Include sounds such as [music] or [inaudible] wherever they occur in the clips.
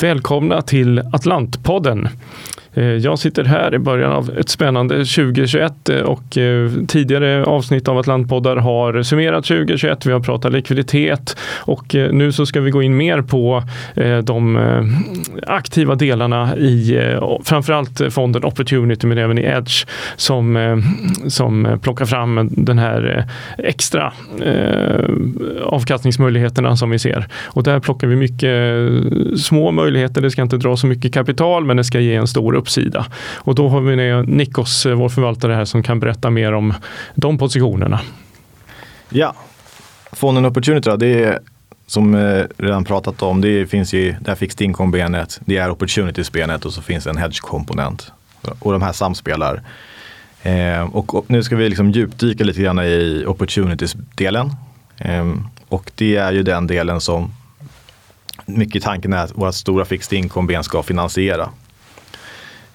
Välkomna till Atlantpodden. Eh, jag sitter här i början av ett spännande 2021 eh, och eh, tidigare avsnitt av Atlantpoddar har summerat 2021. Vi har pratat likviditet och nu så ska vi gå in mer på de aktiva delarna i framförallt fonden Opportunity men även i Edge som, som plockar fram den här extra avkastningsmöjligheterna som vi ser. Och där plockar vi mycket små möjligheter. Det ska inte dra så mycket kapital men det ska ge en stor uppsida. Och då har vi med Nikos, eh, vår förvaltare här, som kan berätta mer om de positionerna. Ja, fonden Opportunity då, det är som eh, redan pratat om, det finns ju det här fixed income-benet, det är opportunities-benet och så finns en hedge-komponent. Och de här samspelar. Eh, och, nu ska vi liksom djupdyka lite grann i opportunities-delen. Eh, och det är ju den delen som mycket tanken är att våra stora fixed income-ben ska finansiera.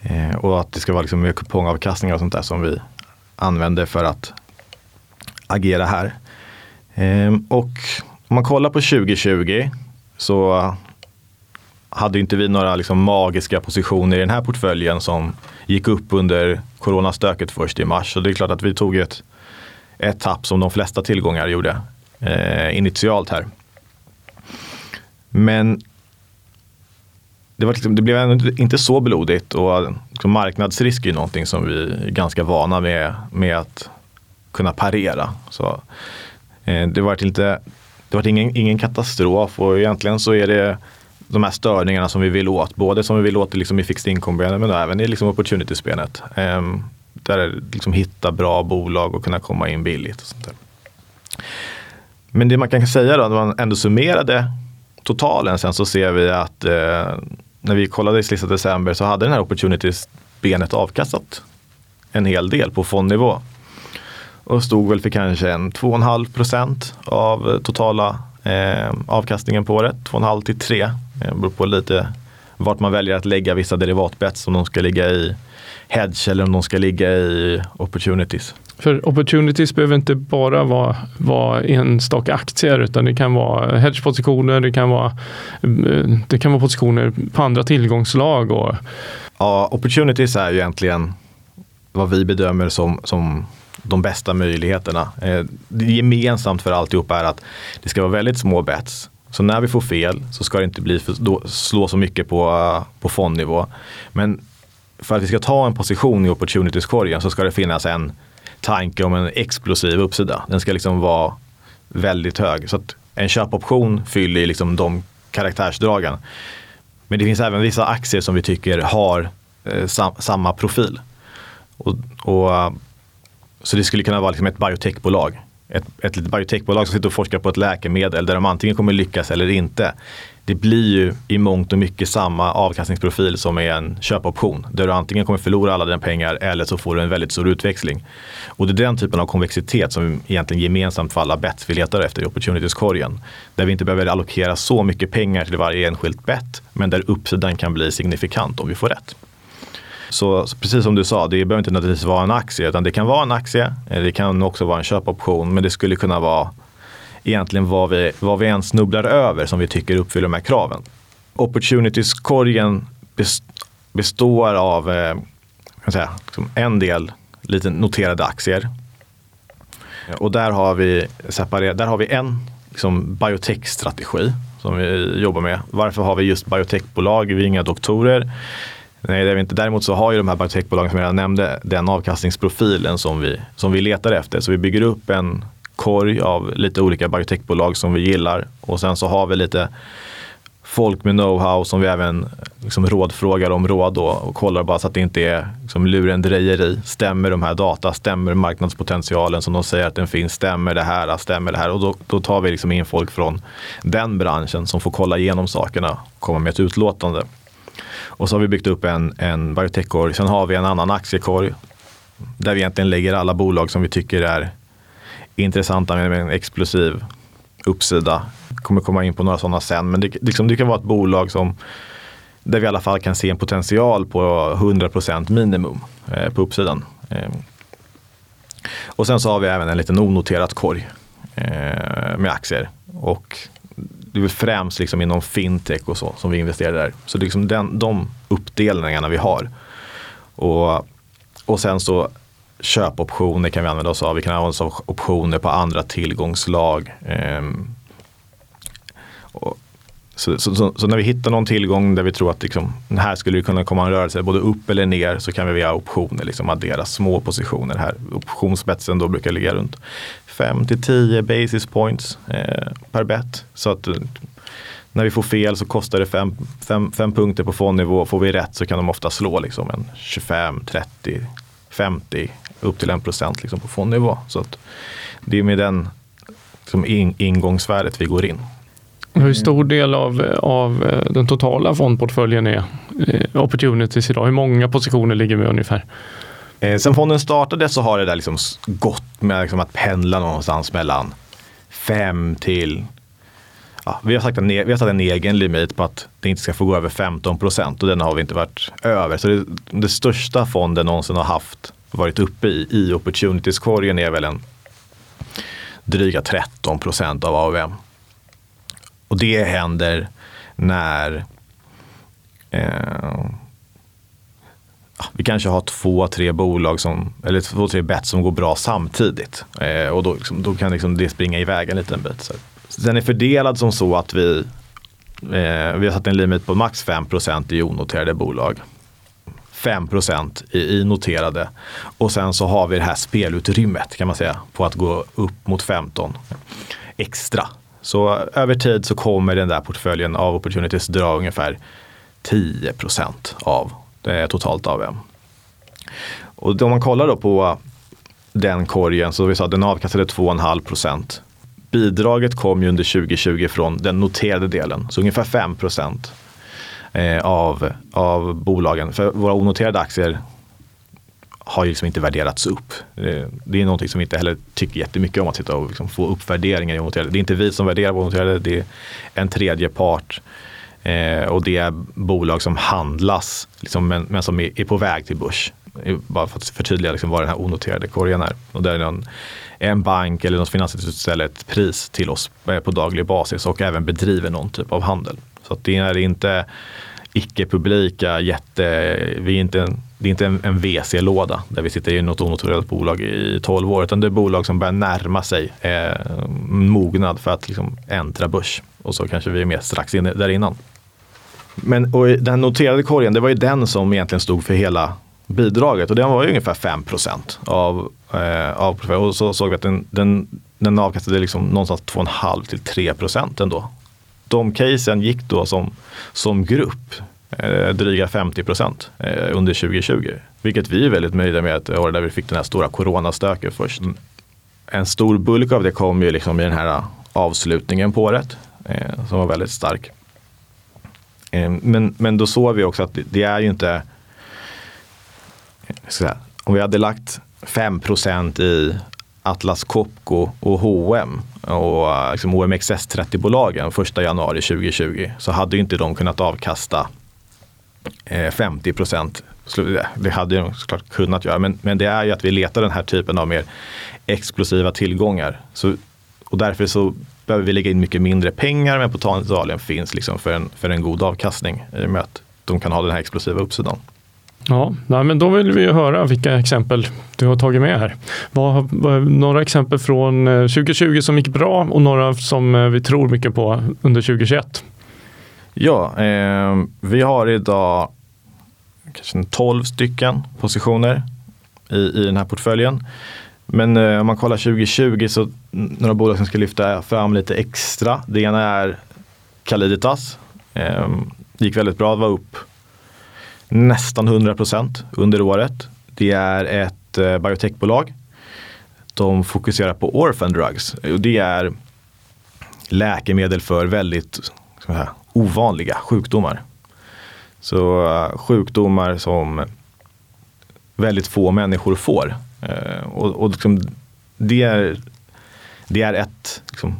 Eh, och att det ska vara liksom kupongavkastningar och sånt där som vi använder för att agera här. Eh, och om man kollar på 2020 så hade inte vi några liksom magiska positioner i den här portföljen som gick upp under coronastöket först i mars. Så det är klart att vi tog ett, ett tapp som de flesta tillgångar gjorde eh, initialt här. Men det, var liksom, det blev inte så blodigt och liksom marknadsrisk är ju någonting som vi är ganska vana med, med att kunna parera. Så, eh, det var inte det var ingen, ingen katastrof och egentligen så är det de här störningarna som vi vill åt. Både som vi vill åt liksom i fixed income-benet men även i liksom opportunity-spelet. Eh, där liksom hitta bra bolag och kunna komma in billigt. Och sånt där. Men det man kan säga då, när man ändå summerade totalen sen så ser vi att eh, när vi kollade i sista december så hade den här opportunities-benet avkastat en hel del på fondnivå. Och stod väl för kanske en 2,5 procent av eh, totala eh, avkastningen på året. 2,5 till 3. Eh, det beror på lite vart man väljer att lägga vissa derivatbets. Om de ska ligga i hedge eller om de ska ligga i opportunities. För opportunities behöver inte bara vara, vara enstaka aktier utan det kan vara hedgepositioner, det kan vara, eh, det kan vara positioner på andra tillgångslag. Och... Ja, opportunities är ju egentligen vad vi bedömer som, som de bästa möjligheterna. Eh, det gemensamt för alltihop är att det ska vara väldigt små bets. Så när vi får fel så ska det inte bli för, då, slå så mycket på, på fondnivå. Men för att vi ska ta en position i opportunities-korgen så ska det finnas en tanke om en explosiv uppsida. Den ska liksom vara väldigt hög. Så att en köpoption fyller liksom de karaktärsdragen. Men det finns även vissa aktier som vi tycker har eh, sam samma profil. Och, och, så det skulle kunna vara liksom ett biotechbolag. Ett, ett litet biotechbolag som sitter och forskar på ett läkemedel där de antingen kommer lyckas eller inte det blir ju i mångt och mycket samma avkastningsprofil som är en köpoption. Där du antingen kommer förlora alla dina pengar eller så får du en väldigt stor utväxling. Och det är den typen av konvexitet som egentligen gemensamt för alla bets vi letar efter i opportunities-korgen. Där vi inte behöver allokera så mycket pengar till varje enskilt bet men där uppsidan kan bli signifikant om vi får rätt. Så, så, precis som du sa, det behöver inte nödvändigtvis vara en aktie utan det kan vara en aktie, det kan också vara en köpoption men det skulle kunna vara egentligen vad vi, vad vi än snubblar över som vi tycker uppfyller de här kraven. Opportunities-korgen består av eh, kan säga, en del lite noterade aktier. Och där har vi, separer, där har vi en liksom, biotech-strategi som vi jobbar med. Varför har vi just biotechbolag? Vi är inga doktorer. Nej, det är vi inte. Däremot så har ju de här biotechbolagen som jag redan nämnde den avkastningsprofilen som vi, som vi letar efter. Så vi bygger upp en korg av lite olika biotechbolag som vi gillar. Och sen så har vi lite folk med know-how som vi även liksom rådfrågar om råd då, och kollar bara så att det inte är liksom lurendrejeri. Stämmer de här data? Stämmer marknadspotentialen som de säger att den finns? Stämmer det här? Stämmer det här? Och då, då tar vi liksom in folk från den branschen som får kolla igenom sakerna och komma med ett utlåtande. Och så har vi byggt upp en, en biotechkorg. Sen har vi en annan aktiekorg där vi egentligen lägger alla bolag som vi tycker är intressanta med en explosiv uppsida. Kommer komma in på några sådana sen. Men det, liksom, det kan vara ett bolag som där vi i alla fall kan se en potential på 100% minimum eh, på uppsidan. Eh. Och sen så har vi även en liten onoterad korg eh, med aktier. Och det är främst liksom inom fintech och så som vi investerar där. Så det är liksom den, de uppdelningarna vi har. Och, och sen så köpoptioner kan vi använda oss av. Vi kan använda oss av optioner på andra tillgångslag. Ehm, och, så, så, så, så, när vi hittar någon tillgång där vi tror att liksom, här skulle det kunna komma en rörelse både upp eller ner så kan vi via optioner liksom addera små positioner här. Optionsspetsen då brukar ligga runt 5 till 10 basis points eh, per bet. Så att eh, när vi får fel så kostar det 5 punkter på fondnivå. Får vi rätt så kan de ofta slå liksom en 25, 30, 50 upp till 1 procent liksom på fondnivå. Så att det är med den liksom in, ingångsvärdet vi går in. Hur stor del av, av eh, den totala fondportföljen är eh, opportunities idag? Hur många positioner ligger vi ungefär? Eh, sen fonden startade så har det där liksom gått med liksom att pendla någonstans mellan 5 till Ja, vi, har sagt en, e- vi har satt en egen limit på att det inte ska få gå över 15 procent och den har vi inte varit över. Så det, det största fonden någonsin har haft, varit uppe i, i opportunities-korgen är väl en dryga 13 procent av AUM. Och det händer när eh, vi kanske har två, tre bolag som, eller två, tre bett som går bra samtidigt. Eh, och då, liksom, då kan liksom det springa iväg en liten bit. Så. Den är fördelad som så att vi, eh, vi har satt en limit på max 5% i onoterade bolag. 5 i, i noterade. Och sen så har vi det här spelutrymmet kan man säga på att gå upp mot 15 extra. Så över tid så kommer den där portföljen av opportunities dra ungefär 10% av eh, totalt AVM. Och om man kollar då på den korgen så vi sa att den avkastade 2,5 procent. Bidraget kom ju under 2020 från den noterade delen, så ungefär 5 procent eh, av, av bolagen. För våra onoterade aktier har ju liksom inte värderats upp. Eh, det är någonting som vi inte heller tycker jättemycket om att sitta och liksom få uppvärderingar i onoterade. Det är inte vi som värderar våra onoterade, det är en tredje part Eh, och det är bolag som handlas liksom, men, men, som är, är, på väg till börs. Bara för att förtydliga liksom, vad den här onoterade korgen är. Och där är någon, en bank eller något finansinstitut ställer ett pris till oss eh, på daglig basis och även bedriver någon typ av handel. Så det är inte icke-publika jätte, vi är inte en, det är inte en, en VC-låda där vi sitter i något onoterat bolag i 12 år utan det är bolag som börjar närma sig eh, mognad för att liksom äntra börs. Och så kanske vi är med strax in, där innan. Men och den noterade korgen, det var ju den som egentligen stod för hela bidraget och den var ju ungefär 5 av, eh, av Och så såg vi att den, den, den avkastade liksom någonstans 2,5 till 3 ändå. De casen gick då som, som grupp dryga 50 procent eh, under 2020. Vilket vi är väldigt nöjda med, att året där vi fick den här stora coronastöket först. En stor bulk av det kom ju liksom i den här avslutningen på året eh, som var väldigt stark. Eh, men, men då såg vi också att det, det är ju inte, säga, om vi hade lagt 5% i Atlas Copco och H&M och liksom OMXS30-bolagen första januari 2020 så hade inte de kunnat avkasta Eh, 50 procent. Eh, det hade de såklart kunnat göra men, men det är ju att vi letar den här typen av mer explosiva tillgångar. Så, och därför så behöver vi lägga in mycket mindre pengar men potentialen finns liksom för, en, för en god avkastning i och med att de kan ha den här explosiva uppsidan. Ja, nej, men då vill vi höra vilka exempel du har tagit med här. Vad, vad, några exempel från eh, 2020 som gick bra och några som vi tror mycket på under 2021. Ja, eh, vi har idag kanske 12 stycken positioner i, i den här portföljen. Men eh, om man kollar 2020 så några bolag som ska lyfta fram lite extra. Det ena är Caliditas. Eh, gick väldigt bra, var upp nästan 100% under året. Det är ett eh, biotechbolag. De fokuserar på orphan drugs. och Det är läkemedel för väldigt här, ovanliga sjukdomar. Så uh, sjukdomar som väldigt få människor får. Uh, och, och liksom, det, är, det, är ett, liksom,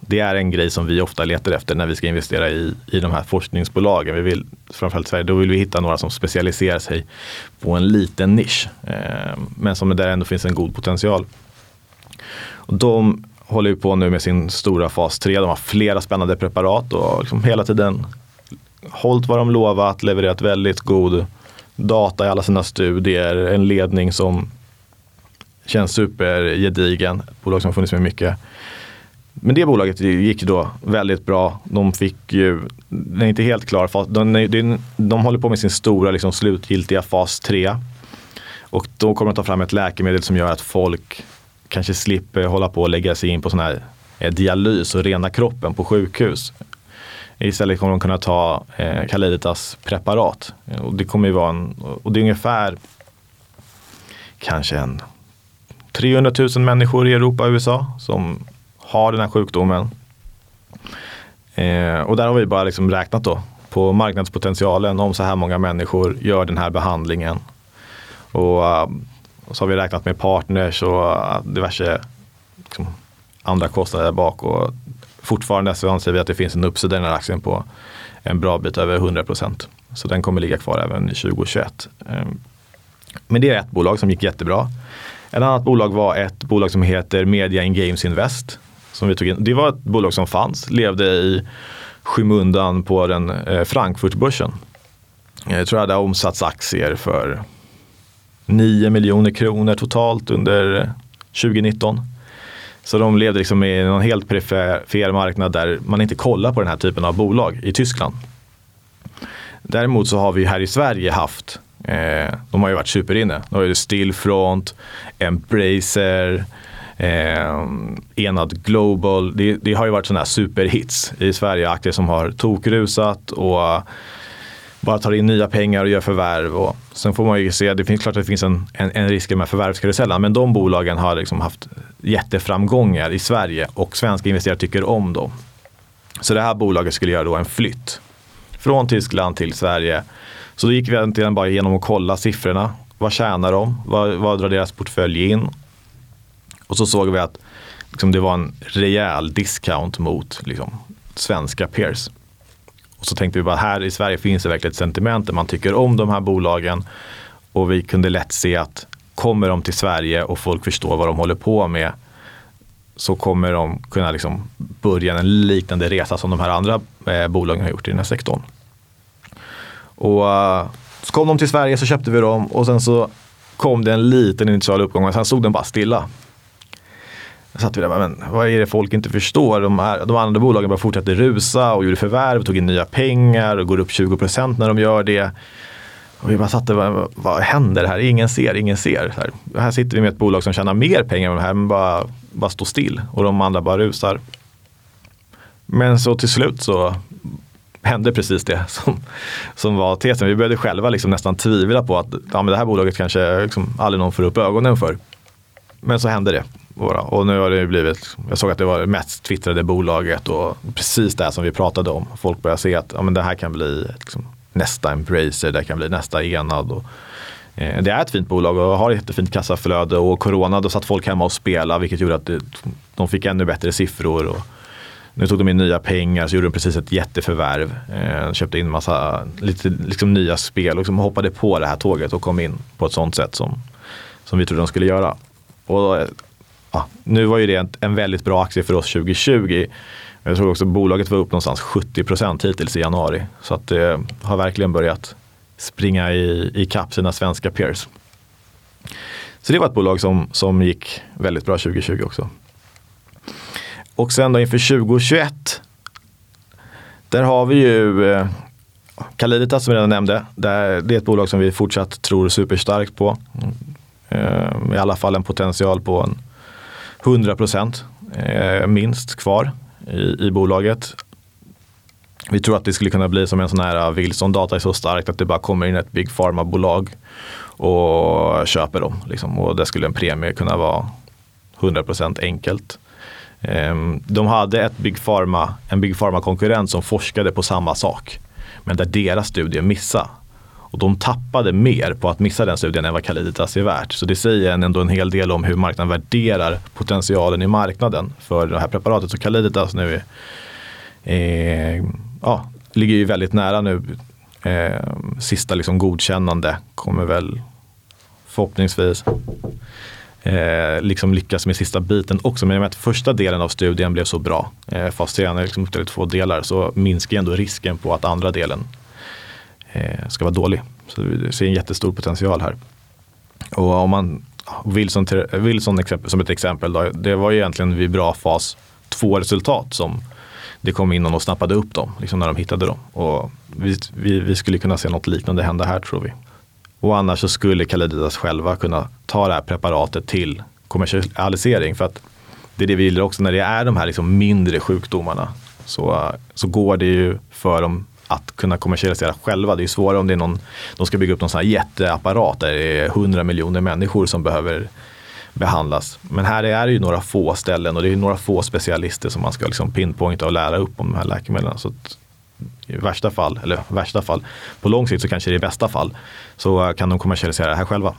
det är en grej som vi ofta letar efter när vi ska investera i, i de här forskningsbolagen. Vi vill, framförallt Sverige, då vill vi hitta några som specialiserar sig på en liten nisch. Uh, men som där ändå finns en god potential. Och de håller ju på nu med sin stora fas 3. De har flera spännande preparat och liksom hela tiden hållit vad de lovat, levererat väldigt god data i alla sina studier, en ledning som känns supergedigen, ett bolag som har funnits med mycket. Men det bolaget gick då väldigt bra. De fick ju, den är inte helt klar, de, de, de håller på med sin stora liksom, slutgiltiga fas 3. Och då kommer de ta fram ett läkemedel som gör att folk kanske slipper hålla på och lägga sig in på sån här eh, dialys och rena kroppen på sjukhus. Istället kommer de kunna ta eh, Calliditas preparat. Och det kommer ju vara en, och det är ungefär kanske en 300 000 människor i Europa och USA som har den här sjukdomen. Eh, och där har vi bara liksom räknat då på marknadspotentialen om så här många människor gör den här behandlingen. Och, eh, och så har vi räknat med partners och äh, diverse liksom, andra kostnader där bak. Och fortfarande så anser vi att det finns en uppsida i den här aktien på en bra bit över 100 procent. Så den kommer ligga kvar även 2021. Ehm, men det är ett bolag som gick jättebra. Ett annat bolag var ett bolag som heter Media in Games Invest. Som vi tog in. Det var ett bolag som fanns, levde i skymundan på den eh, Frankfurtbörsen. Jag tror jag hade omsatts aktier för 9 miljoner kronor totalt under 2019. Så de levde liksom i en helt perifer marknad där man inte kollar på den här typen av bolag i Tyskland. Däremot så har vi här i Sverige haft, eh, de har ju varit superinne. De har ju Stillfront, Embracer, eh, Enad Global. Det, det, har ju varit sådana här superhits i Sverige, aktier som har tokrusat och bara tar in nya pengar och gör förvärv. Och sen får man ju se, det finns klart att det finns en, en, en risk med förvärvskarusellen, men de bolagen har liksom haft jätteframgångar i Sverige och svenska investerare tycker om dem. Så det här bolaget skulle göra då en flytt från Tyskland till Sverige. Så då gick vi egentligen bara igenom och kolla siffrorna. Vad tjänar de? Vad, vad drar deras portfölj in? Och så såg vi att liksom, det var en rejäl discount mot liksom, svenska peers. Och så tänkte vi bara här i Sverige finns det verkligen ett sentiment där man tycker om de här bolagen. Och vi kunde lätt se att kommer de till Sverige och folk förstår vad de håller på med så kommer de kunna liksom börja en liknande resa som de här andra eh, bolagen har gjort i den här sektorn. Och uh, så kom de till Sverige så köpte vi dem och sen så kom det en liten initial uppgång och sen stod den bara stilla satt vi där, men vad är det folk inte förstår? De, här, de andra bolagen bara fortsatte rusa och gjorde förvärv, tog in nya pengar och går upp 20% när de gör det. Och vi bara satt där, vad, vad händer här? Ingen ser, ingen ser. Här, här sitter vi med ett bolag som tjänar mer pengar än de här, men bara, bara står still och de andra bara rusar. Men så till slut så hände precis det [laughs] som, som var tesen. Vi började själva liksom nästan tvivla på att ja, men det här bolaget kanske liksom aldrig någon får upp ögonen för. Men så hände det. Och nu har det blivit, jag såg att det var det mest twittrade bolaget och precis det som vi pratade om. Folk börjar se att ja, men det här kan bli liksom, nästa Embracer, det kan bli nästa Enad. Och, eh, det är ett fint bolag och har ett jättefint kassaflöde och corona då satt folk hemma och spelade vilket gjorde att det, de fick ännu bättre siffror. Och, nu tog de in nya pengar så gjorde de precis ett jätteförvärv. Eh, köpte in massa lite, liksom nya spel och liksom hoppade på det här tåget och kom in på ett sånt sätt som, som vi trodde de skulle göra. Och, eh, ja, nu var ju det en, väldigt bra aktie för oss 2020. Jag tror också bolaget var upp någonstans 70 procent hittills i januari. Så att det har verkligen börjat springa i, i kapp sina svenska peers. Så det var ett bolag som, som gick väldigt bra 2020 också. Och sen då inför 2021. Där har vi ju eh, Caliditas som jag redan nämnde. det är ett bolag som vi fortsatt tror superstarkt på. Eh, I alla fall en potential på en 100 procent eh, minst kvar i, i bolaget. Vi tror att det skulle kunna bli som en sån här ah, Wilson Data är så starkt att det bara kommer in ett Big Pharma-bolag och köper dem. Liksom. Och det skulle en premie kunna vara 100% enkelt. Ehm, de hade ett Big Pharma, en Big Pharma-konkurrent som forskade på samma sak. Men där deras studie missade. Och de tappade mer på att missa den studien än vad Caliditas är värt. Så det säger ändå en hel del om hur marknaden värderar potentialen i marknaden för det här preparatet. Så Caliditas nu är, eh, ja, ligger ju väldigt nära nu. Eh, sista liksom godkännande kommer väl förhoppningsvis eh, liksom lyckas med sista biten också. Men i och med att första delen av studien blev så bra, eh, fas 3 är liksom uppdelat i två delar, så minskar ändå risken på att andra delen Eh, ska vara dålig. Så vi ser en jättestor potential här. Och om man, Wilson, eh, Wilson som ett exempel, då, det var ju egentligen vid bra fas 2-resultat som det kom in någon och snappade upp dem, liksom när de hittade dem. Och vi, vi, vi skulle kunna se något liknande hända här tror vi. Och annars så skulle Calliditas själva kunna ta det här preparatet till kommersialisering. För att det är det vi gillar också när det är de här liksom mindre sjukdomarna. Så, så går det ju för dem att kunna kommersialisera själva. Det är svårare om det är någon, de ska bygga upp någon sån här jätteapparat där det är hundra miljoner människor som behöver behandlas. Men här är det ju några få ställen och det är några få specialister som man ska liksom pinpointa och lära upp om de här läkemedlen. Så i värsta fall, eller värsta fall, på lång sikt så kanske det är i bästa fall, så kan de kommersialisera det här själva.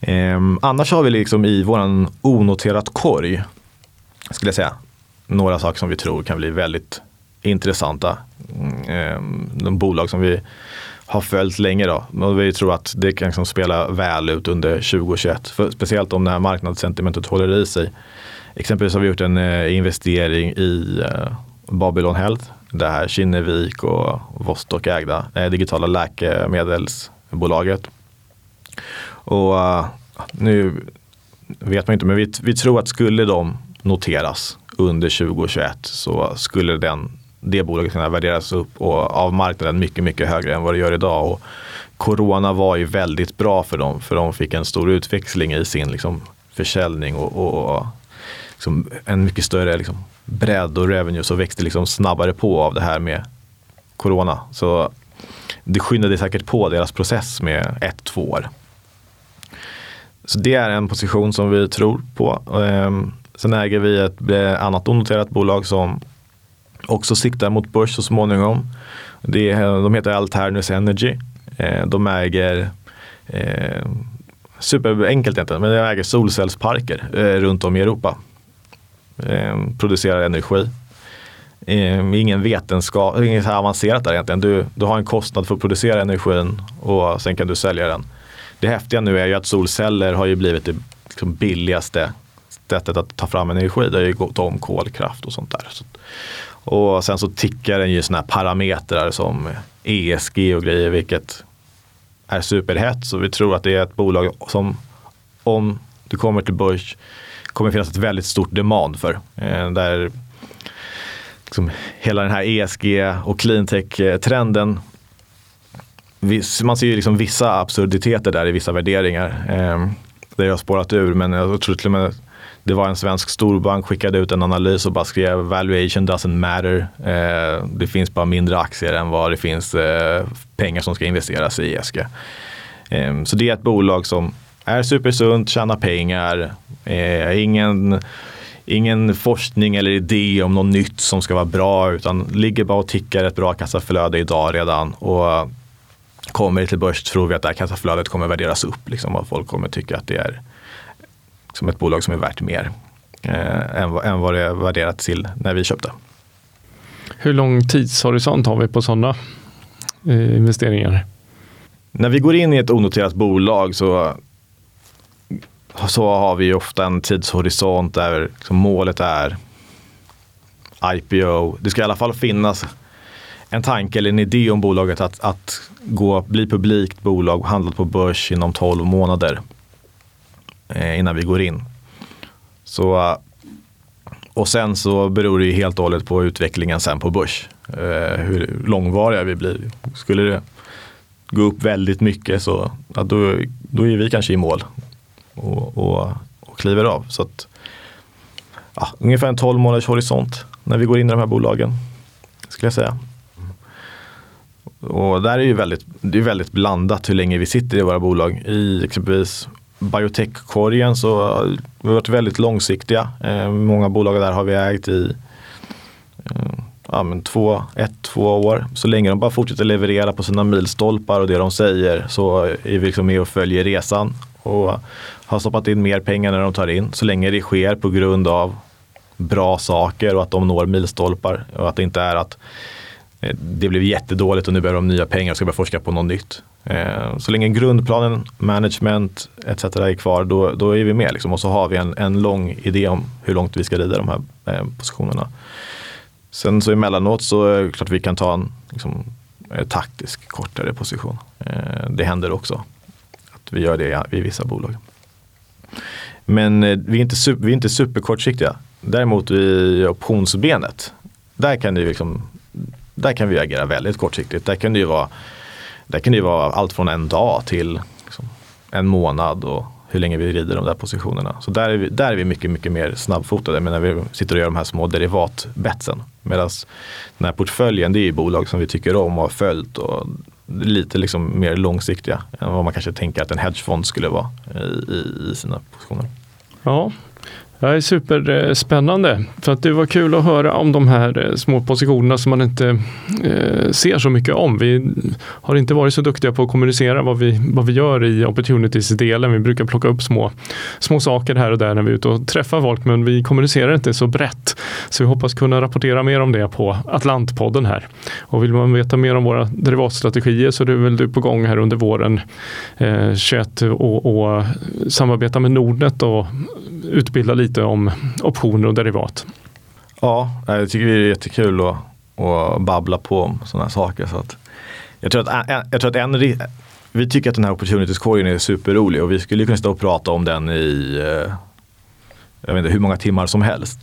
Ehm, annars har vi liksom i våran onoterat korg, skulle jag säga, några saker som vi tror kan bli väldigt intressanta. Mm, ehm, de bolag som vi har följt länge då. Och vi tror att det kan liksom spela väl ut under 2021. För, speciellt om det här marknadssentimentet håller i sig. Exempelvis har vi gjort en eh, investering i eh, Babylon Health. Det här Kinnevik och Vostok ägda eh, digitala läkemedelsbolaget. Och nu vet man inte, men vi, vi tror att skulle de noteras under 2021 så skulle den det bolaget kunna värderas upp och av marknaden mycket, mycket högre än vad det gör idag. Och corona var ju väldigt bra för dem, för de fick en stor utväxling i sin liksom, försäljning och, och liksom, en mycket större liksom, bredd och revenue så växte liksom snabbare på av det här med corona. Så det skyndade säkert på deras process med ett, två år. Så det är en position som vi tror på. Ehm, sen äger vi ett eh, annat onoterat bolag som också siktar mot börs så småningom. Det är, de heter Alternus Energy. Eh, de äger eh, superenkelt egentligen, men de äger solcellsparker eh, runt om i Europa. Eh, producerar energi. Eh, ingen vetenskap, inget så avancerat där egentligen. Du, du har en kostnad för att producera energin och sen kan du sälja den. Det häftiga nu är ju att solceller har ju blivit det liksom billigaste sättet att ta fram energi. Det har ju gått om kolkraft och sånt där. Så och sen så tickar den ju sådana här parametrar som ESG och grejer, vilket är superhett. Så vi tror att det är ett bolag som om du kommer till börs kommer finnas ett väldigt stort demand för. Eh, där liksom hela den här ESG och cleantech-trenden man ser ju liksom vissa absurditeter där i vissa värderingar. Eh, det har spårat ur men jag tror till och med det var en svensk storbank skickade ut en analys och bara skrev valuation doesn't matter. Eh, det finns bara mindre aktier än vad det finns eh, pengar som ska investeras i ESG. Eh, så det är ett bolag som är supersunt, tjänar pengar, eh, ingen ingen forskning eller idé om något nytt som ska vara bra utan ligger bara och tickar ett bra kassaflöde idag redan. Och kommer det till börs tror vi att det här kassaflödet kommer värderas upp. Liksom, och folk kommer tycka att det är som ett bolag som är värt mer eh, än, än vad det är värderat till när vi köpte. Hur lång tidshorisont har vi på sådana eh, investeringar? När vi går in i ett onoterat bolag så, så har vi ofta en tidshorisont där liksom målet är IPO. Det ska i alla fall finnas en tanke eller en idé om bolaget att, att gå, bli publikt bolag och handlat på börs inom 12 månader. Eh, innan vi går in. Så, eh, och sen så beror det ju helt och hållet på utvecklingen sen på börs. Eh, hur långvariga vi blir. Skulle det gå upp väldigt mycket så ja, då, då är vi kanske i mål och, och, och kliver av. Så att, ja, ungefär en 12 månaders horisont när vi går in i de här bolagen. Skulle jag säga. Och där är ju väldigt, det är väldigt blandat hur länge vi sitter i våra bolag. I exempelvis biotech-korgen så har vi varit väldigt långsiktiga. Eh, många bolag där har vi ägt i eh, ja, men två, ett, två år. Så länge de bara fortsätter leverera på sina milstolpar och det de säger så är vi liksom med och följer resan. Och har stoppat in mer pengar när de tar in. Så länge det sker på grund av bra saker och att de når milstolpar och att det inte är att Eh, det blev jättedåligt och nu behöver de nya pengar och ska börja forska på något nytt. Eh, så länge grundplanen, management etc. är kvar, då, då är vi med. Liksom. Och så har vi en, en lång idé om hur långt vi ska rida de här eh, positionerna. Sen så emellanåt så är det klart vi kan ta en liksom, taktisk kortare position. Det händer också att vi gör det i vissa bolag. Men vi är inte, vi är inte superkortsiktiga. Däremot i optionsbenet, där kan, det ju liksom, där kan vi agera väldigt kortsiktigt. Där kan det ju vara, där kan det vara allt från en dag till liksom, en månad och hur länge vi rider de där positionerna. Så där är vi, där är vi mycket, mycket mer snabbfotade men när vi sitter och gör de här små derivatbetsen. Medan den här portföljen det är bolag som vi tycker om och har följt och lite liksom mer långsiktiga än vad man kanske tänker att en hedgefond skulle vara i, i, i sina positioner. Ja, det är superspännande. För att det var kul att höra om de här eh, små positionerna som man inte eh, ser så mycket om. Vi har inte varit så duktiga på att kommunicera vad vi, vad vi gör i opportunities-delen. Vi brukar plocka upp små, små saker här och där när vi är ute och träffar folk men vi kommunicerar inte så brett. Så vi hoppas kunna rapportera mer om det på Atlantpodden här. Och vill man veta mer om våra derivatstrategier så är det väl du på gång här under våren eh, 21 och, och samarbeta med Nordnet och utbilda lite lite om optioner och derivat. Ja, eh, jag tycker det är jättekul att, att babbla på om sådana här saker. Så att jag, tror att, jag tror att en, vi tycker att den här opportunitieskorgen är superrolig och vi skulle kunna stå och prata om den i eh, jag vet inte hur många timmar som helst.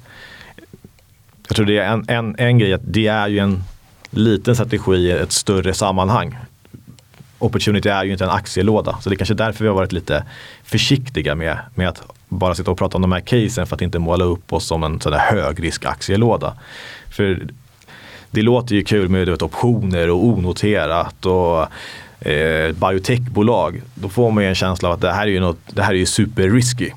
Jag tror det är en, en, en grej att det är ju en liten strategi i ett större sammanhang. Opportunity är ju inte en aktielåda så det är kanske därför vi har varit lite försiktiga med, med att bara sitta och prata om de här casen för att inte måla upp oss som en sån där högriskaktielåda. För det låter ju kul med vet, optioner och onoterat och eh, biotechbolag. Då får man ju en känsla av att det här är ju, något, det här är ju superrisky.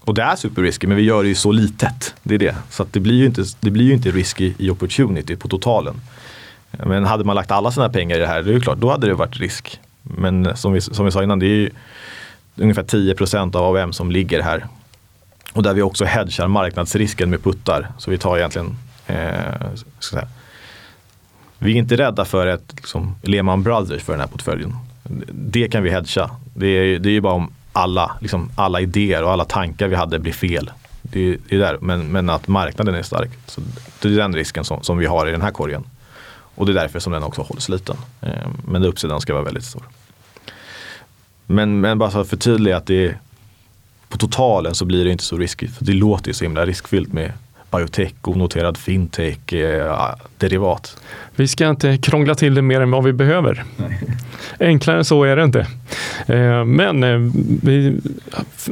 Och det är superrisky men vi gör det ju så litet. Det är det. Så det blir ju inte, det blir ju inte risky i opportunity på totalen. Men hade man lagt alla sina pengar i det här, det är ju klart, då hade det varit risk. Men som vi, som vi sa innan, det är ju ungefär 10 procent av AVM som ligger här. Och där vi också hedgar marknadsrisken med puttar. Så vi tar egentligen, eh, ska säga, vi är inte rädda för ett liksom, Lehman Brothers för den här portföljen. Det kan vi hedga. Det är, det är ju bara om alla, liksom, alla idéer och alla tankar vi hade blir fel. Det är, det är där. Men, men, att marknaden är stark. Så det är den risken som, som vi har i den här korgen. Och det är därför som den också hålls liten. Eh, men uppsidan ska vara väldigt stor. Men, men bara så att förtydliga att det är, på totalen så blir det inte så riskigt. För det låter ju så himla riskfyllt med biotech, onoterad fintech, eh, derivat. Vi ska inte krångla till det mer än vad vi behöver. Nej. Enklare än så är det inte. Eh, men eh, vi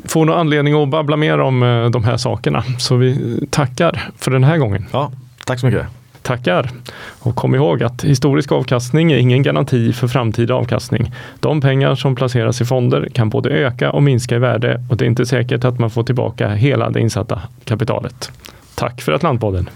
får nog anledning att babbla mer om eh, de här sakerna. Så vi tackar för den här gången. Ja, tack så mycket. Tackar! Och kom ihåg att historisk avkastning är ingen garanti för framtida avkastning. De pengar som placeras i fonder kan både öka och minska i värde och det är inte säkert att man får tillbaka hela det insatta kapitalet. Tack för Atlantpodden!